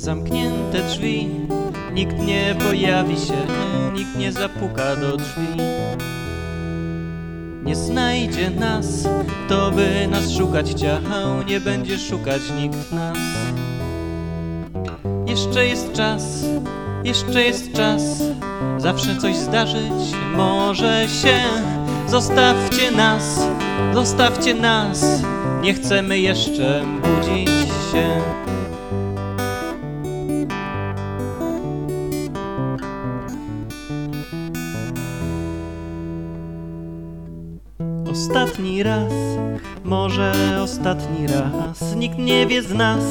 Zamknięte drzwi, nikt nie pojawi się, nikt nie zapuka do drzwi. Nie znajdzie nas, kto by nas szukać chciał, nie będzie szukać nikt nas. Jeszcze jest czas, jeszcze jest czas, zawsze coś zdarzyć może się. Zostawcie nas, zostawcie nas, nie chcemy jeszcze budzić się. Ostatni raz, może ostatni raz. Nikt nie wie z nas,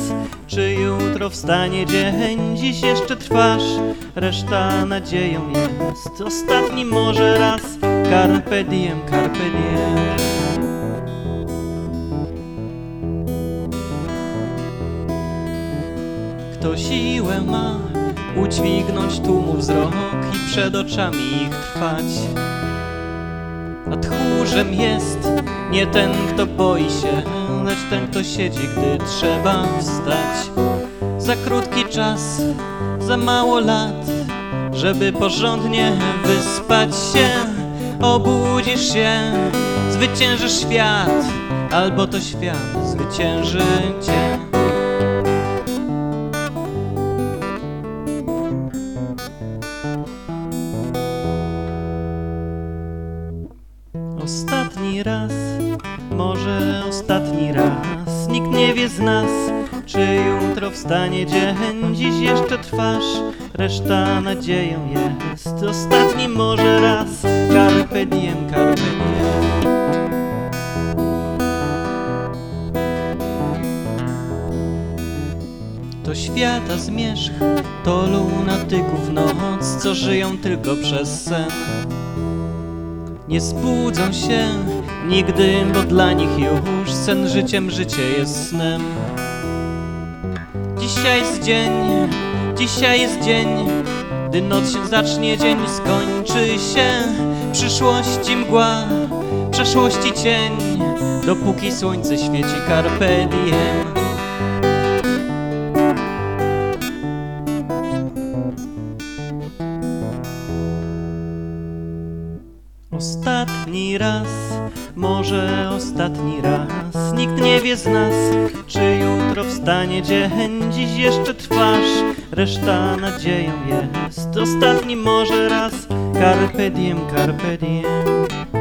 czy jutro wstanie dzień. Dziś jeszcze trwasz, reszta nadzieją jest. Ostatni może raz, carpe diem, carpe diem. Kto siłę ma udźwignąć tłumu wzrok I przed oczami ich trwać tchórzem jest nie ten, kto boi się, lecz ten, kto siedzi, gdy trzeba wstać. Za krótki czas, za mało lat, żeby porządnie wyspać się. Obudzisz się, zwyciężysz świat, albo to świat zwycięży cię. Ostatni raz, może ostatni raz. Nikt nie wie z nas, czy jutro wstanie dzień. Dziś jeszcze trwasz, reszta nadzieją jest. Ostatni może raz, carpe diem, carpe diem. To świata zmierzch, to lunatyków noc Co żyją tylko przez sen nie zbudzą się nigdy, bo dla nich już sen życiem życie jest snem. Dzisiaj jest dzień, dzisiaj jest dzień, gdy noc się zacznie, dzień skończy się. Przyszłości mgła, przeszłości cień, dopóki słońce świeci carpe diem. Ostatni raz, może ostatni raz. Nikt nie wie z nas, czy jutro wstanie dzień. Dziś jeszcze trwasz, reszta nadzieją jest. Ostatni może raz, carpe diem, carpe diem